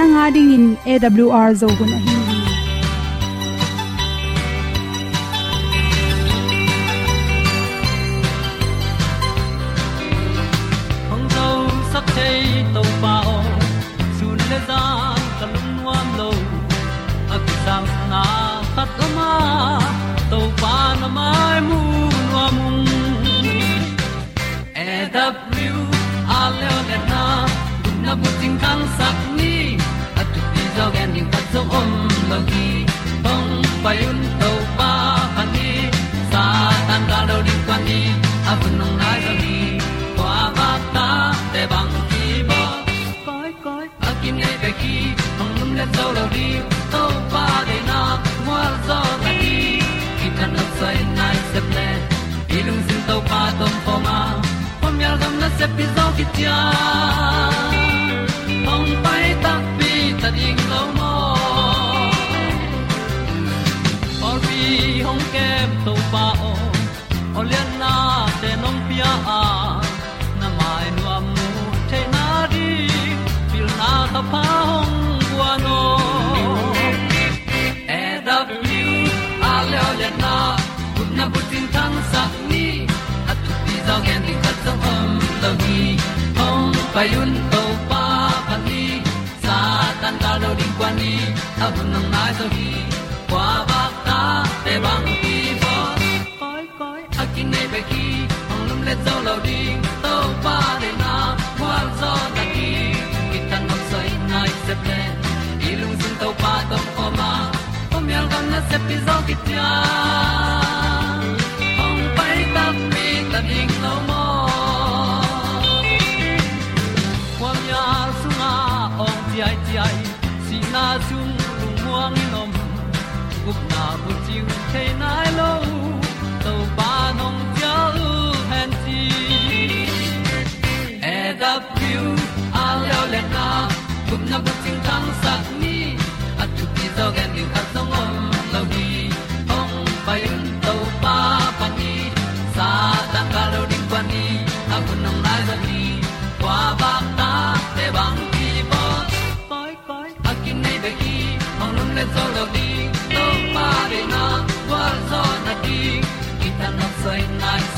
nanga ding in awr zo gun ahi. Hong zo sak chei to pa o sun le za ka lun nuam lo a ki sam na khat o ma to pa na mai mu nuam e da a le na gun na bu tin kan sak om đi không hong un tàu to pa đi, ni sa tan ga do di kwan ni a bu nong nai za ni kwa ba ta te bang ki bo koi koi a kim nei be ki hong lum le zo lo di to pa de na mo zo ta ni ki tan no sai nai se ple ilung sin to pa tom pa ma. Pom yal gam na se pi zo ki pa o olian na te nong pia a na mai no amo te na di pil na ta pa hong bua no e da blue a le olian na kun na bu tin tan sa ni. At tu ti zo gen di khat zo om lo gi hong pa yun to pa pa ni. Sa tan da lo ding kwa ni. A bu nang mai so hi kwa ba ta te bang lo ding to pa de na kwa zo ta ki kitan nok sai nai se ple i lung sun to pa tom pa ma. Pom yal gam na se pi zo ki tia hong pai ta mi, ta ding lo mo kwa mya sung a ong ti ai ti ai si na chung lu muang ni nom gup na bu chiu the nai. lo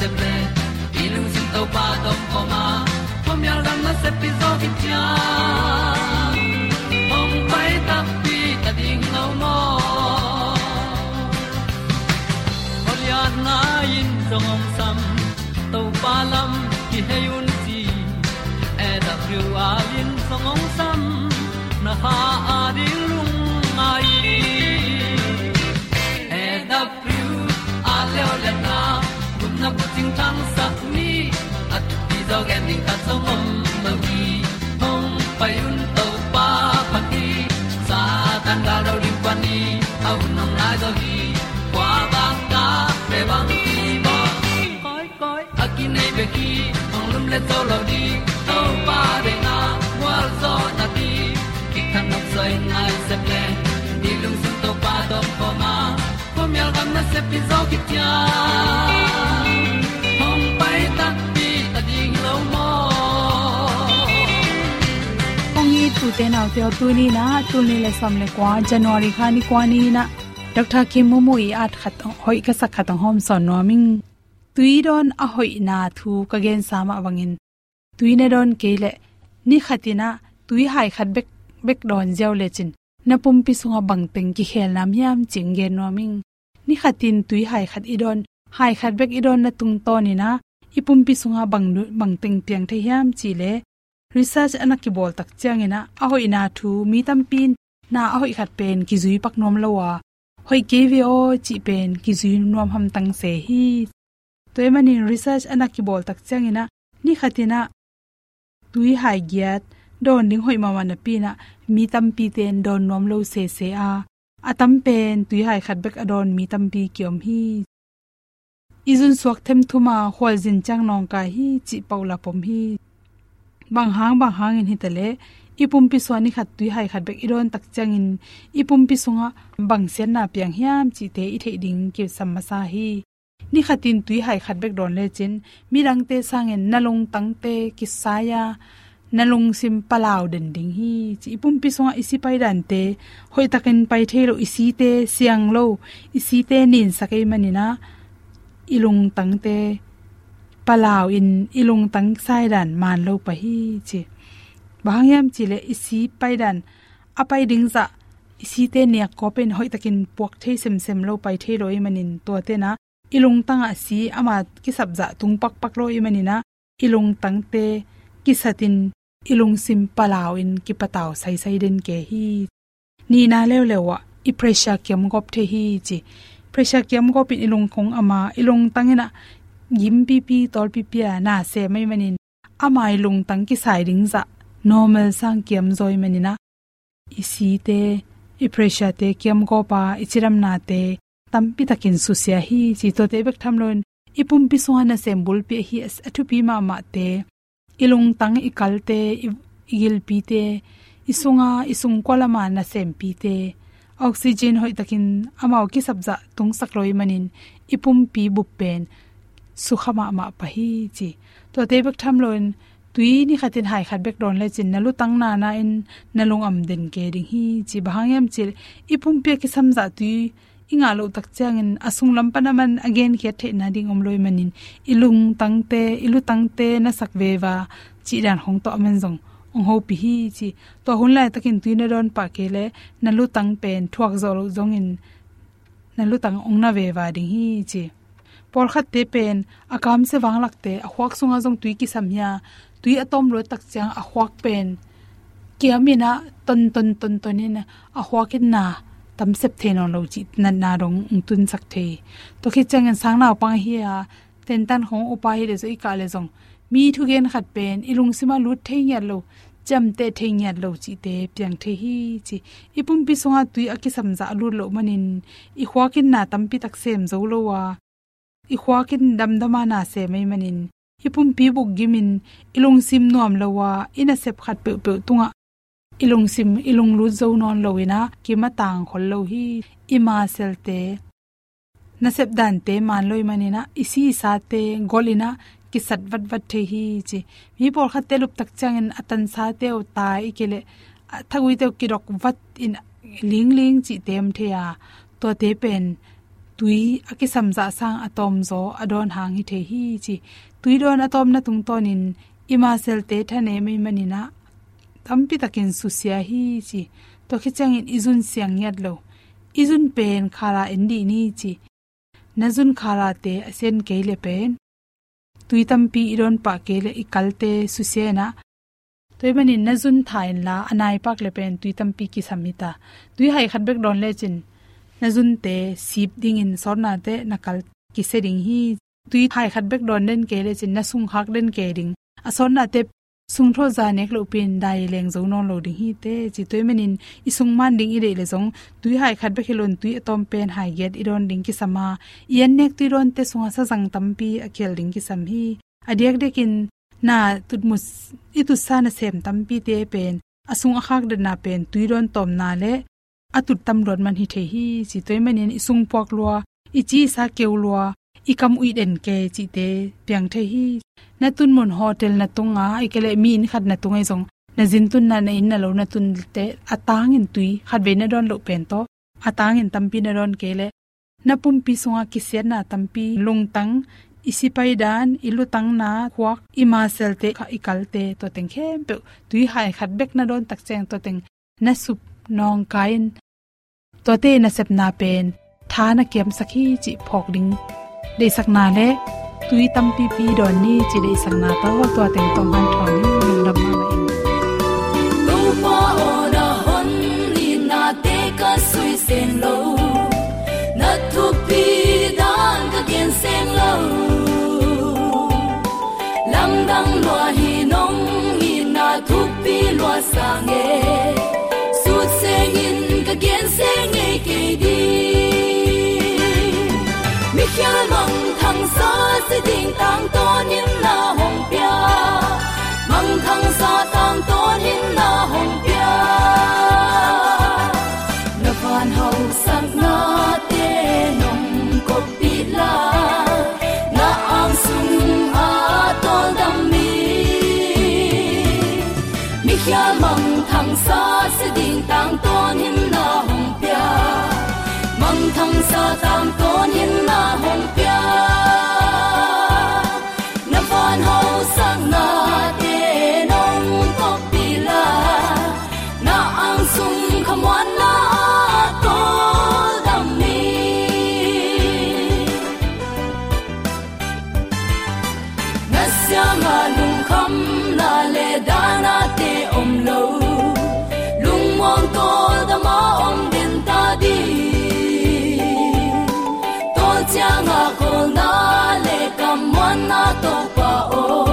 se ple i lung sin to pa tom ko ma pom yal gam na se pi zo ki tia le to lo di to pa de na wa zo na ti ki kan nok sai nai se ple ni lung sun to pa do po ma. Po mi al gam na se pi zo ki tia hom pai ta pi ta ding lo mo ong i tu te na te tu ni na tu ni le som le kwa january kha ni kwa ni na dr tuidon ahoi na thu kagen sama wangin tuine don kele ni khatina tui hai khat bek bek don jaw le chin. Na pumpi sunga bangteng ki khel nam yam chingge noming ni khatin tui hai khat idon hai khat bek idon na tung to ni na ipumpi sunga bang bangteng piang the yam chi le. Research anaki bol tak changena ahoi na thu mi tam pin, na ahoi khat pen ki zui pak nom lowa hoi ke vi o chi pen ki zui nom ham tang se hi toy mani research anaki bol tak changena ni khatina tui hai giat don ding hoi mama na pi na mi tam pi ten don nom lo se se a atam pen tui hai khat bek adon mi tam pi kyom hi izun suak them thuma hol jin chang nong ka hi chi paula pom hi bang hang bang hang in hitale ipum pi swani khat tui hai khat bek iron tak chang in ipum pi sunga bang sen na piang hiam chi te i thei ding ki samasa hi ni khatin tui hai khat bek don le chin. Mirang te sangen nalong tang te kisaya nalung sim palaw den ding hi. Chi ipum pi songa isi pai dan te, hoi takin pai thelo isi te, siang lo isi te nin sakai manina. Ilung tang te palaw in ilung tang sai dan man lo pa hi, chi. Bangyam chi le isi pai dan, apai ding za isi te ne ko pen hoi takin pok thei sem sem lo pai lo em manin to te na ilung tanga si ama ki sabza tung pak pak roi manina ilung tang te ki satin ilung sim palaw in ki pataw sai sai den ke hi. Ni na lew lewa i pressure kem gop the hi chi. Pressure kem gop in ilung khong ama ilung tangena gim pi pi, tol pi pi na se mai manin ama ilung tang ki sai ring za normal sang kem zoi manina isi te, i pressure te kem gopa ichiram na te tampi takin su sia hi, chi to te bek tham lon. Ipum pi so na sem bul pi hi as athu pi ma ma te. Ilung tang ikal te igil pi te. Isunga isung kolama na sem pi te. Oxygen hoi takin amao ki sabza tung sakloi manin. Ipum pi bu pen. Sukhama ma pa hi, chi. To te bek tham lon, tui ni khatin hai khat bek don le chin. Nalu tang na na in nalung am den ke ding hi, chi. Bangyam chil ipum pe ki samza tui inga lo tak changin asung lam panaman again khe the na ding om loi manin ilung tangte ilu tangte na sakve wa chi dan hong to amen jong ong ho pi hi chi. To hun lai takin tuina don pa ke le, na lu tang pen thuak zo lo jong in, na lu tang ong na ve wa ding hi chi. Por khat te pen akam se wang lak te, a huak sunga jong tui ki samya tui atom lo tak chang a huak pen kiamina ton ton ton ton in a huak na tam sep the no lo chi na na rong tun sak the to khi chang an sang na pa hi a ten tan hong upa hi le zo ka le zong mi thu gen khat pen ilung sima lut the nya lo cham te the nya lo chi te pyang the hi chi ipum pi songa tui aki samza lu lo manin i khwa kin na tam pi tak sem zo lo wa i khwa kin dam dama na se mai manin ipum pi buk gimin ilung sim nuam lo wa ina sep khat pe pe tunga ilung sim, ilung lu zo non loina ki ma tang khol lo hi, ima selte na sep dan te man loi manina isi sa te golina ki sat vat vat the hi chi. Mi por kha te lup tak changin atan sa te o ta ikele thagui te ki rok vat in ling ling chi tem the ya. To te pen, tui aki samza sang atom zo adon hang hi the hi chi. Tui don atom na tung tonin ima sel te thane mani manina tampi takin susia hi chi to khichang in izun siang yat lo izun pen khara indi ni chi nazun khara te asen keile pen tui tampi iron pa kele ikalte susena toy mani nazun thain la anai pak le pen tui tampi ki samita tui hai khat bek don le chin nazun te sip ding in sorna te nakal ki seding hi tui hai khat bek don den ke chin na sung hak den ke ding a te sung tho za nek lo pin dai leng zo non lo ding hi te chi toy manin isung man ding ire le zong tui hai khat be khilon tui atom pen hai get iron ding ki sama yen nek tu ron te sunga sa jang tampi akhel ding ki sam hi adiak dekin na tutmus itu sana sem tampi te pen asung akhak de na pen tui ron tom na le atut tam ron man hi the hi chi toy manin isung pok lua ichi sa keu lua ikam ui den ke chi te piang the hi. Na tun mon hotel na tunga ikele mi in khat na tungai jong na jin tun na na na lo na tun te atang in tui. Khat ve na don lo pen to. Atang in tampi na don kele na pum pi sunga ki se na tampi. Lung tang, isi pai dan, ilu tang na khwak ima sel te kha ikal te to teng khem pe. Tui hai khat bek na don tak cheng to teng. Na sup nong kain. To te na sep na pen. Thana kem sakhi chi phok ding de sakna le tui tam pi pi don ni chi de sakna ta wa to teng tom han thon ni lung lam ma in tu pa ona hon ni na te ka sui sen lo na tu pi dan ka gen sen lo lam dang lo hi nong ni na tu pi lo sa nge thang sa tình tăng to ton na hồng bia, mong thăng sa tăng ton in na hồng bia. na van hậu sang na tê nồng cột bị la na ang sung a to đam mi mi khia mong thăng xa se tình tăng to in na hồng bia, mong thăng sa tăng to in na hồng bia. To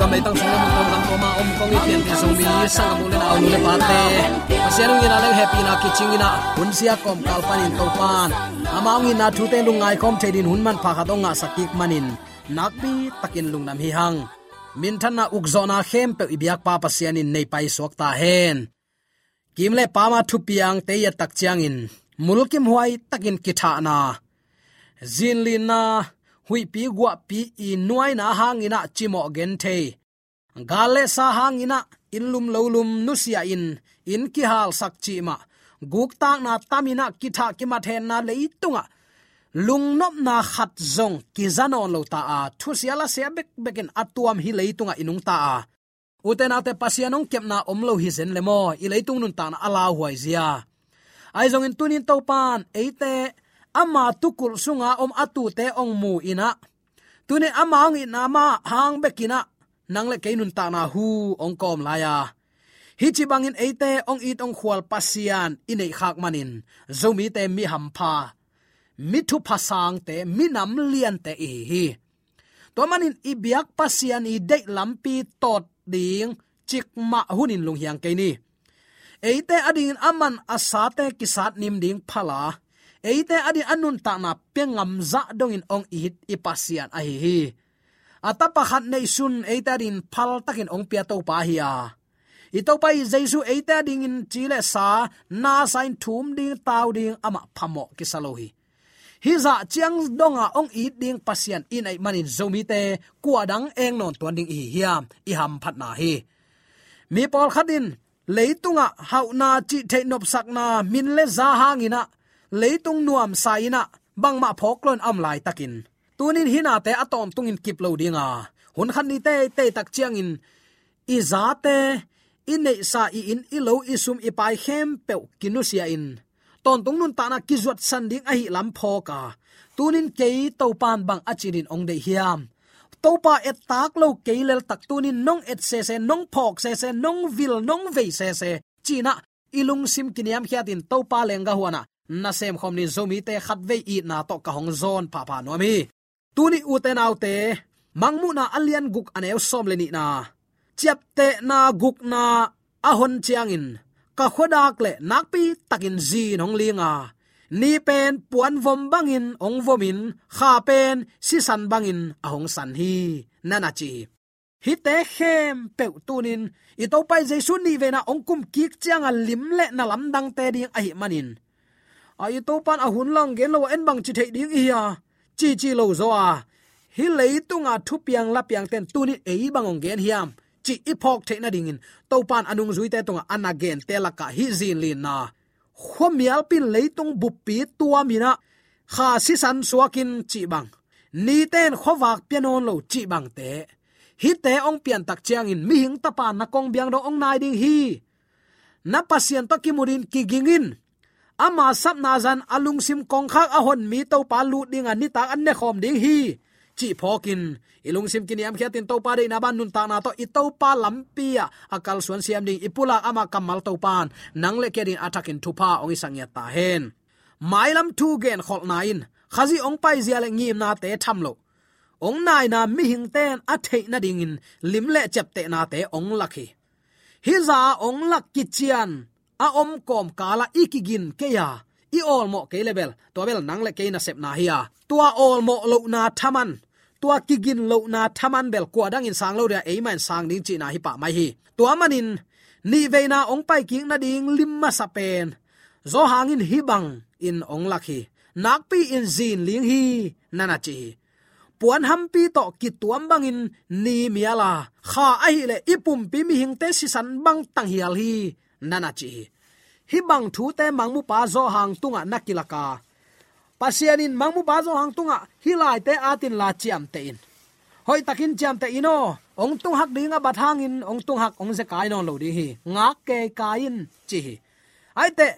gam mai tang sung mong gam ko ma om kong i pian ti sung mi sang mo le na au le pa te pasian ngi na le happy na ki ching ina hun sia kom kal pan in to pan ama ngi na thu te lung ngai kom the din hun man pha kha dong nga sakik manin nakpi takin lung nam hi hang min than na ukzona khem pe ibyak pa pasian in nei pai sok ta hen kimle pama thu piang te ya tak chiang in. Mulkim huai takin kitha na. Zinlin na hui pi gwa pi i nuai na hang ina chimo gen the. Gale sa hang ina inlum lolum nusia in in ki hal sak chi ma. Guk tak na tamina kitha ki ma then na leitunga lungnop na khat zong ki zanon lo ta a. Thu siala se bek bekin atuam hi leitunga inung ta a. Uten ate pasianong kepna omlo hi zen lemo i leitung nun ta na ala huai zia. Ai zong in tunin topan eite ama tukul sunga om atu te ong mu ina. Tune ama ang ina ma hang bekina. Nangle keinun ta na hu ong kom laya hi chi bangin eite ong it ong khwal pasian inei khak manin. Zomi te mi hampa mi thu phasang te mi nam lian te e hi. To manin ibiak pasian i de lampi tot ding chik ma hunin lung hiang ke ni. Eite ading aman asate kisat nim ding phala eite adi anun ta na pengam za dongin ong ihit ipasian ahi hi ata atapa khat nei sun eita rin phal takin ong pia to pa hi a. Ito pai jesu eita ding in chile sa, na sain thum ding tau ding ama phamo kisalohi hi. Za chiang donga ong i ding pasian in ai manin zomi te kwa eng non tuan ding hi hiam, i ham phat na hi. Mi pol khadin leitunga hauna chi theinop sakna min le za hangina leitung nuam saina bangma phoklon am lai takin. Tunin hina te atom tungin kiplo dinga. Hun khan ni te te tak chiang in. I za te in nei sa i in, i lo i sum i pai khem pe kinusia in. Ton tung nun ta na kizuat san ding a hi lam pho ka. Tunin ke to pan bang achirin ong de hiam. Topa et tak lo keilel tak tunin nong et se se, nong phok se se, nong vil, nong ve se se. China ilung sim kiniam khiatin topa lenga huana na sem khom ni zomi te khat ve i na to ka hong zon, pa pa no mi. Tuni u te nau te mangmu na alian guk aneu som le ni na. Chep te na guk na ahon chiang in. Ka khodak le nakpi takin zi nong linga. Ni pen puan vom bangin ong vomin kha pen si san bangin ahong san hi. Nana chi. Hi te khem pe tunin i to pai jesu ni ve na ong kum kik chiang a lim le na lam dang te ding a hi manin ai to pan a hun lang gen lo en bang chi thei ding ia chi chi lo zo a. Hi lei tunga thu piang la piang ten tu ni e bang ong gen hiam. Chi iphok the na ding in. To pan anung zui te tunga anagen te la ka hi zin lin na. Khomial pin leitung bupi tua mina kha si san suakin chi bang. Ni ten khowak pianon lo chi bang te. Hi te ong pian tak chiang in. Mi hing tapa na kong biang do ong nai ding hi. Na pasien to kimurin kigingin ama sap na zan alung sim kong khak a hon mi to pa lu ding ani ta an ne khom ding hi. Chi phokin ilung sim kini am khiatin to pa de na ban nun ta na to i to pa lampia akal suan siam ding ipula ama kamal to pan. Nang le kedin atakin thupa ong isang ya ta hen. Mailam tu gen khol nain khazi ong pai zia le ngim na te tham lo. Ong nai na mi hing ten a thei na ding in. Lim le chep te na te ong lakhi hi. Za ong lak kichian chian a om kom kala ikigin keya. I ol mo ke level to bel nang le ke na sep na hiya. Tua ol mo lo na thaman. Tua kigin lo na thaman bel ko dang in sang lo ria e man sang ding chi na hi pa mai hi. Tua manin, ni ve na ong pai king na ding lim ma sa pen. Zo hangin hi bang in ong lakhi nakpi in zin ling hi nana chi. Puan hampi to ki tuam bangin ni miala. Kha ai le ipum pi mi hing te si san bang tang hial hi nana chi. Hi bang thu te mangmu pa zo hang tunga nakilaka pasianin mangmu pa zo hang tunga, hi lai te atin la chiam te in. Hoi takin chiam te ino, ong tung hak dinga bat hangin ong tung hak ong ze kai non lo di hi. Nga ke kain chi ai te,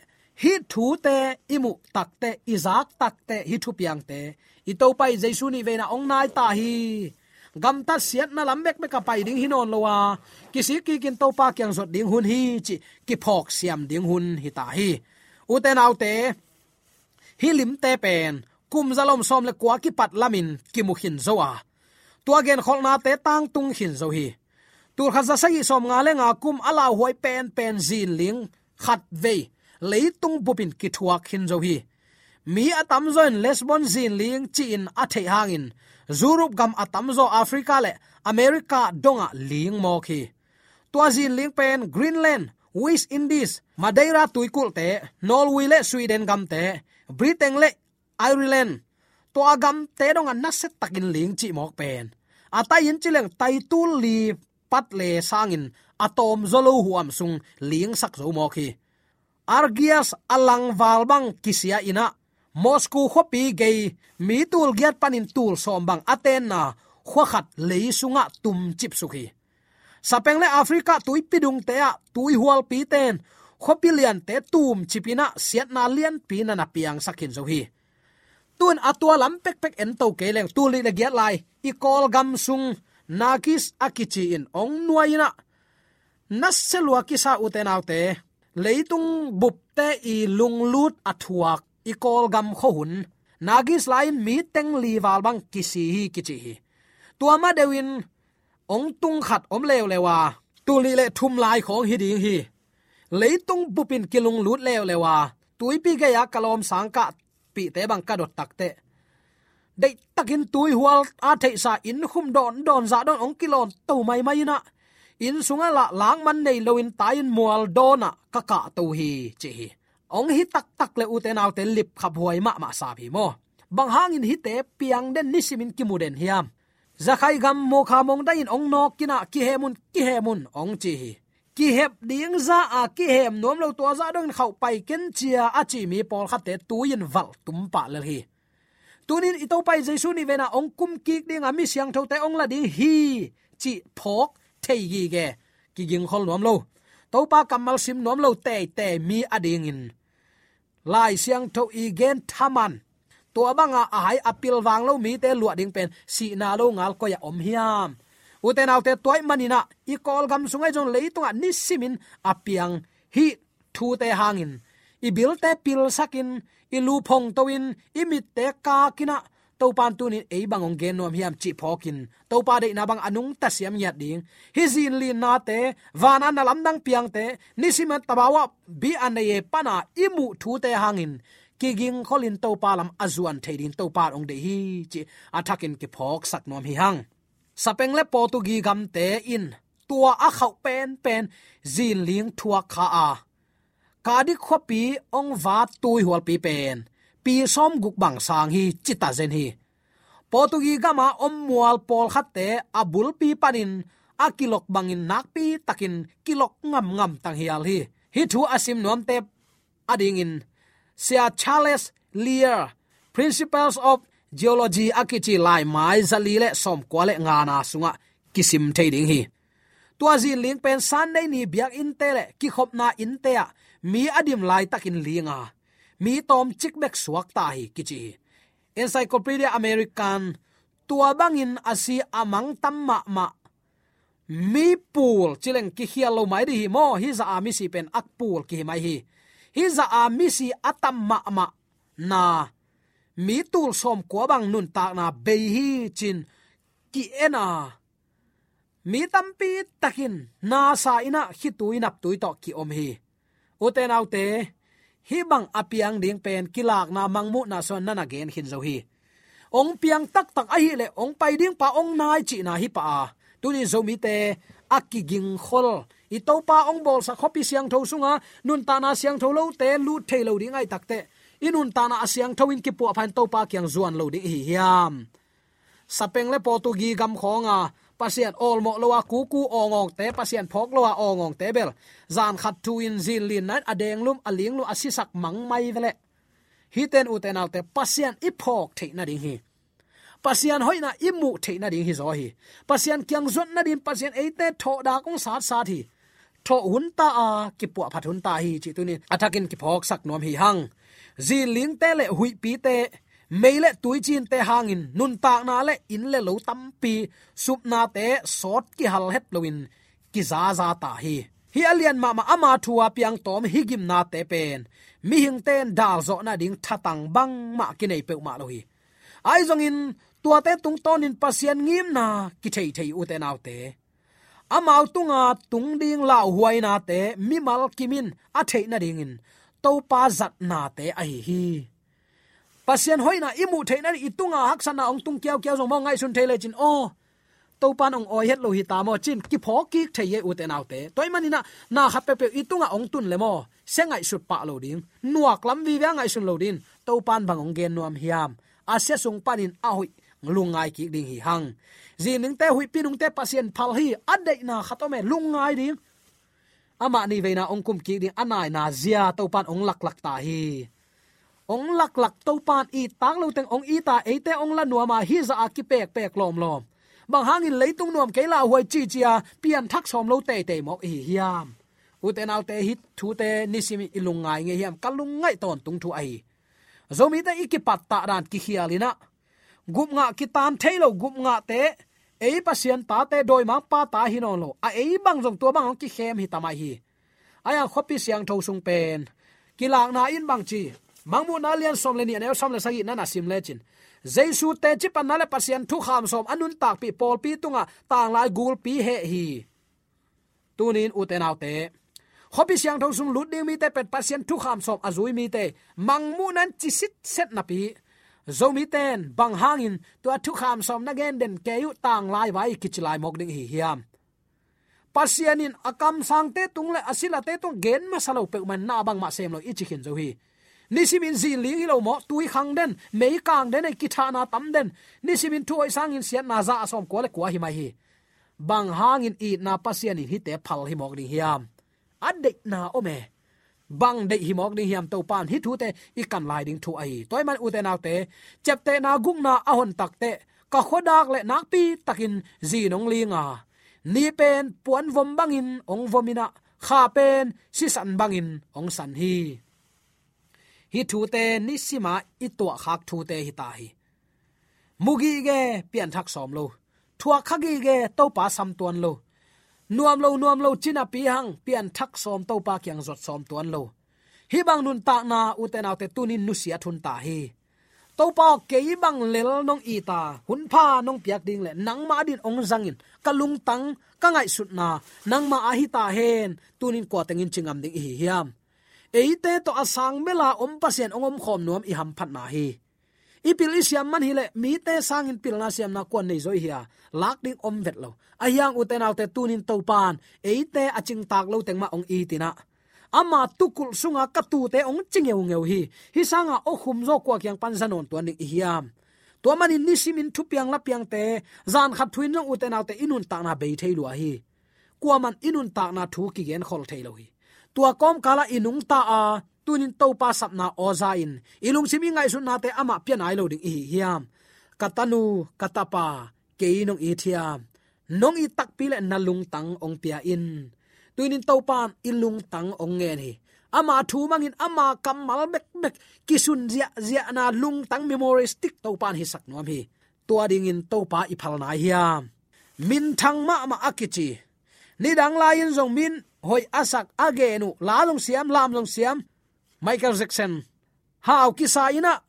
hi thu te imu tak te izak tak te, hi thu piang te. I to pai jaisu ni ve na ong nai ta hi. Gam ta siat na lambek me ka pai ding hinon lowa kisi ki kin to pa kyang zot ding hun hi chi ki phok siam ding hun hi ta hi u te nau te hi lim te pen kum zalom som le kwa ki pat lamin ki mu hin zowa tua gen khol na te tang tung hin zo hi tur khaza sai som nga le nga kum ala huai pen pen zin ling khat ve leitung bupin ki thuak hin zo hi mi atam zon lesbon zin ling chi in a thei hangin zurup gam atamzo africa le, america donga ling mo khi. Tua zin ling pen, greenland, west indies, madeira tuikul te, norway le, sweden gam te, britain le, ireland. To agam te donga naset takin ling chi mok pen. Atai in chileng tai tul li pat le sangin, atom zolo huam sung ling sak zo mo khi. Argias alang Valbang kisia ina moscow khopi gei mi tul giat panin tul sombang aten na khwakhat leisunga tum chip sukhi. Sapeng le africa tui pidung te a tui hual pi ten. Khopilian te tum chipina siat na lian pi na na piang sakhin zo hi tun atwa lam pek pek en to ke leng tu li le giat lai. I kol gam sung nakis akichi in ong nuaina naselwa kisa uten autte leitung bupte i lunglut athuak i kol gam kho hun nagis lain mi teng li wal bang kisi hi kichi hi tua ma dewin ong tung khat om lew lewa tu li le thum lai khong hi ding hi leitung bupin kilung lut lew lewa tuipi ga ya kalom sangka pi te bang ka dot takte dei takin tui hual a thei sa in khum don don za don ong kilon to mai mai na in sunga la lang man nei loin tayin mual dona ka ka to hi chi hi ong hi tak tak le uten naw te lip khap huai ma ma sa bi mo. Bang in hi te piang den nisimin kimuden hiam. Zakhai gam mo kha mong da in ong nok kina ki hemun ki hemun ong chi hi. Ki hep ding za a ki hem nom lo to za dong khau pai ken chia a chi mi pol kha te tuin val tum pa le hi. Tunin ito pai jesu ni vena ong kum kik ding mi siang tho te ong la ding hi chi phok thei gi ge. Ki ging khol nom lo. To pa kamal sim nom lo te te mi ading in lai siang tho i gen thaman. To banga ai apil wang lo mi te lua ding pen. Si na lo ngal ko ya om hiam. Uten autte toy manina i kol gam sungai jong leitunga nisimin apiang hi thu te hangin. I bil te pil sakin, i lu phong towin, i mit te ka kina to pan tu ni ei bangong gen nom hiam chi phokin. To pa de na bang anung ta siam yat ding hi zin li na te, van an lam dang piang te nisima tabawa bi an ye pana imu thu te hangin. Kiging kholin to pa lam azuan thedin to pa ong de hi chi athakin ki phok sak nom hi hang. Sapeng le portugi gam te in. Tua a khau pen pen zin ling thua kha a. Kadi khopi ong va tui hol pi pen pi som guk bang sang hi chita zen hi. Potugi gama om mual pol khatte abul pi panin akilok bangin nak pi takin kilok ngam ngam tang hial hi. Hi thu asim nom te ading in. Sia charles lear principles of geology akichi lai mai zali le som kwale nga na sunga kisim thading hi. Tua zin ling pen san nei ni biak in te le ki khop na in te mi adim lai takin linga mi tom chik bek suak ta hi kichi. Encyclopedia american, tua bangin asi amang tamma ma mi pool, chileng ki hialo mai di mo, hi za ami si pen ak pool ki mai hi. Hi za ami si atam ma ma. Na, mi tul som ko bang nun ta na be hi chin ki ena mi tampi takin, na sa ina, hi tuinap tuito ki om hi. Uten autte hi bang apiang ding pen kilak na mangmu na son na gen hin zo hi. Ong piang tak tak ahi le ong pai ding pa ong nai chi na hi pa tu ni zo mi te akiging khol. I to pa ong bol sa khopi siang tho sunga, nun ta na siang tho lo te lu the lo ding ai takte inun ta na asiang thoin ki pu phan to pa kyang zuan lo ding hi hiam. Sapeng le po tu gi gam khonga pasian ol mo lowa ku ku ongong te pasian phok lowa ongong te bel. Zan khat tu in zin lin nan adeng lum aling lu asisak mang mai vele. Hiten uten alte pasian iphok the na ding hi. Pasian hoina imu the na ding hi zo hi. Pasian kyang zon na din pasian eite tho da kong sat sat hi. Tho hun ta a, ki pu phat hun ta hi, chi tu ni. Athakin ki phok sak nom hi hang. Zin ling te le hui pi te meile tuichin te hangin nun tak na le in le lo tampi sup na te sot ki hal het loin ki za za ta hi. Hi alian ma ma ama thua piang tom higim na te pen mi hing ten dal zo na ding thatang bang ma ki nei pe ma lo hi. Ai zong in, tua te tung ton in pasien ngim na ki thei thei u te nau te amau tunga tung ding lau huai na te mi mal kimin a thei na ding in. To pa zat na te ai hi pasien hoina imu theina itunga haksana ong tung kiao kiao zong ngai sun thele chin oh, o to pan ong oi het lo hi ta mo, chin ki pho ki theye u te nau te. Toy mani na na ha pe pe itunga ong tun le mo, se ngai sut pa lo ding nuak lam vi wa ngai sun lo din. To pan bang ong gen nuam hiam. A se sung panin a hui lungai ki ding hi hang. Zin ning te, hui pinung te, pasien phal hi adai na khatome lungai ding ama ni veina ong kum ki ding anai na zia to pan ong lak lak ta hi ong lak lak to pan i tang lo teng ong i ta e te ong la nuama hi za à ki pek pek lom lom bang hangin leitung nuam ke la huai chi chia à, pian thak som lo te te mo hi hiam. U te te hit thu te nisimi ilungai nge hiam kalung ngai ton tung thu ai zomi te ikipat ta ran ki hialina gup nga ki tan thailo gup nga te ei pasien ta te doi ma pa ta hi no lo a à ei bang jong tua bang ki khem hi tamai hi. Aya khopi siang tho sung pen kilak na in bang chi mangmu na lian som le ni ne som le sagi na na sim le chin jaisu te chi pan nale pasian thu kham som anun tak pi pol pi tunga à, tang lai gul pi he hi tunin uten autte hobi siang thong sum lut ding mi te pet pasien thu kham som azui à mi te mangmu nan chi sit set na pi. Zomi ten bang hangin to thu kham som na gen den ke yu tang lai vai kichilai mok ding hi hiam. Pasianin akam à sang te tung le asila te tung gen ma salo pe man na bang ma sem lo ichi khin zo hi nisimin zin ling lo mo, tui khang den, mei kang den, ki tha na tam den. Nisimin tu oi sang in sian na za asom ko le kwa hi mai hi. Bang hang in i na pasianin hi te phal hi mok ding hiam. Adde na ome. Bang de hi mok ding hiam to pan hi thu te, i kan lai ding thu ai. Toy man u te naw te, chep te na gung na ahon tak te, ka khodak le nak pi takin zi nong li nga. Ni pen puan vom bangin, ong vomina kha pen si san bangin, ong san hi hi thu te ni sima i to khak thu te hi ta hi. Mugi ge pian thak som lo. Thua khagi ge to pa sam tuan lo. Nuam lo nuam lo, china pi hang, pian thak som to pa kyang zot som tuan lo. Hi bang nun ta na uten autte tunin nu sia thun ta hi. To pa ke bang lel nong i ta, hun pha nong piak ding le, nang ma din ong zangin kalung tang, ka ngai sut na, nang ma a hi ta hen tunin ko tengin chingam ding hi hiam eite to asang mela om pasien ongom khom nuam i ham phat na hi. Ipil siam man hile mi te sangin pil na siam na kon nei zoi hia lak ding om vet lo. Ayang uten autte tunin to pan eite aching tak lo tengma ong i tina ama tukul sunga katu te ong chingeu ngeu hi. Hi sanga o khum zo kwa kyang pan zanon to ni hiam to mani nisimin thupiang la piang te, zan khat thuin long uten te inun ta na be theilu a hi. Kuaman inun ta na thu ki gen khol theilo hi tua kom kala inung ta a, tunin to pa sapna oza in ilung simi ngai sun na te ama pian ai lo ding hi hiam. Katanu, katapa, ke nong nong i tak pile na nalung tang ong pia in. Tuinin to pan ilung tang ong nge ni. Ama thu mangin ama kamal bek bek, kisun zia zia na lung tang memoristic to pan hi sak nom hi. Tua ding in to pa i phal na hiam. Min thang ma ma akichi. Ni dang lain zong min hoi asak agenu lalong siam lam long siam, michael jackson. How kisa ina,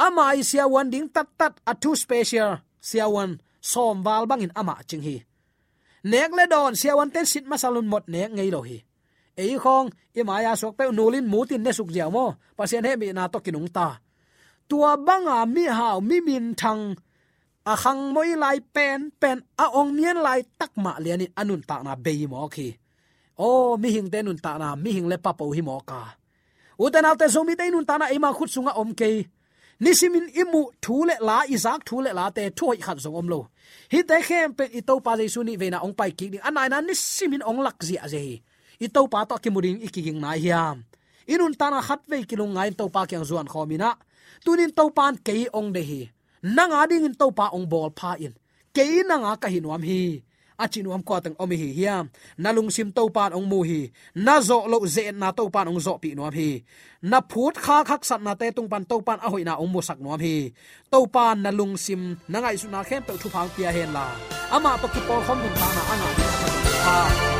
ama isia wan ding tat tat a two special, sia wan, som wal bangin ama ching hi. Nek le don, sia wan ten sit masalun mot ne ngei lo hi. Ei khong i maya sok pe nulin mutin ne suk jiao mo, pasien he mi na to kinung ta. Tua banga mi hao mi min thang, a khang moi lai pen pen a ong mien lai tak ma lian anun ta na be mo khi o mi hing te nun ta na mi hing le pa po hi mo ka uten alte zomi te nun ta na ima khut sunga om ke nisimin imu thule la izak thule la te thoi khat zong om lo hi te khem pe i to pa jesu ni vena ong pai ki ni anai na nisimin ong lak zia je i to pa to ki muring ikiging na hiam inun ta na khat ve kilung ngai to pa kyang zuan khomina tunin to pan ke ong de hi. Nanga ding in to pa ong bol pha in. Ke nanga ka hinwam hi achinuam ko tang omi hi hiam nalung sim to pan ong mu hi. Na zo lo ze na to pan ong zo pi nuam hi. Na phut kha khak sat na te tung pan to pan a hoi na ong mu sak nuam hi. To pan nalung sim na ngai su na khem to thu phang pia hen la. Ama to ki por khom mun ta na anga. Ha.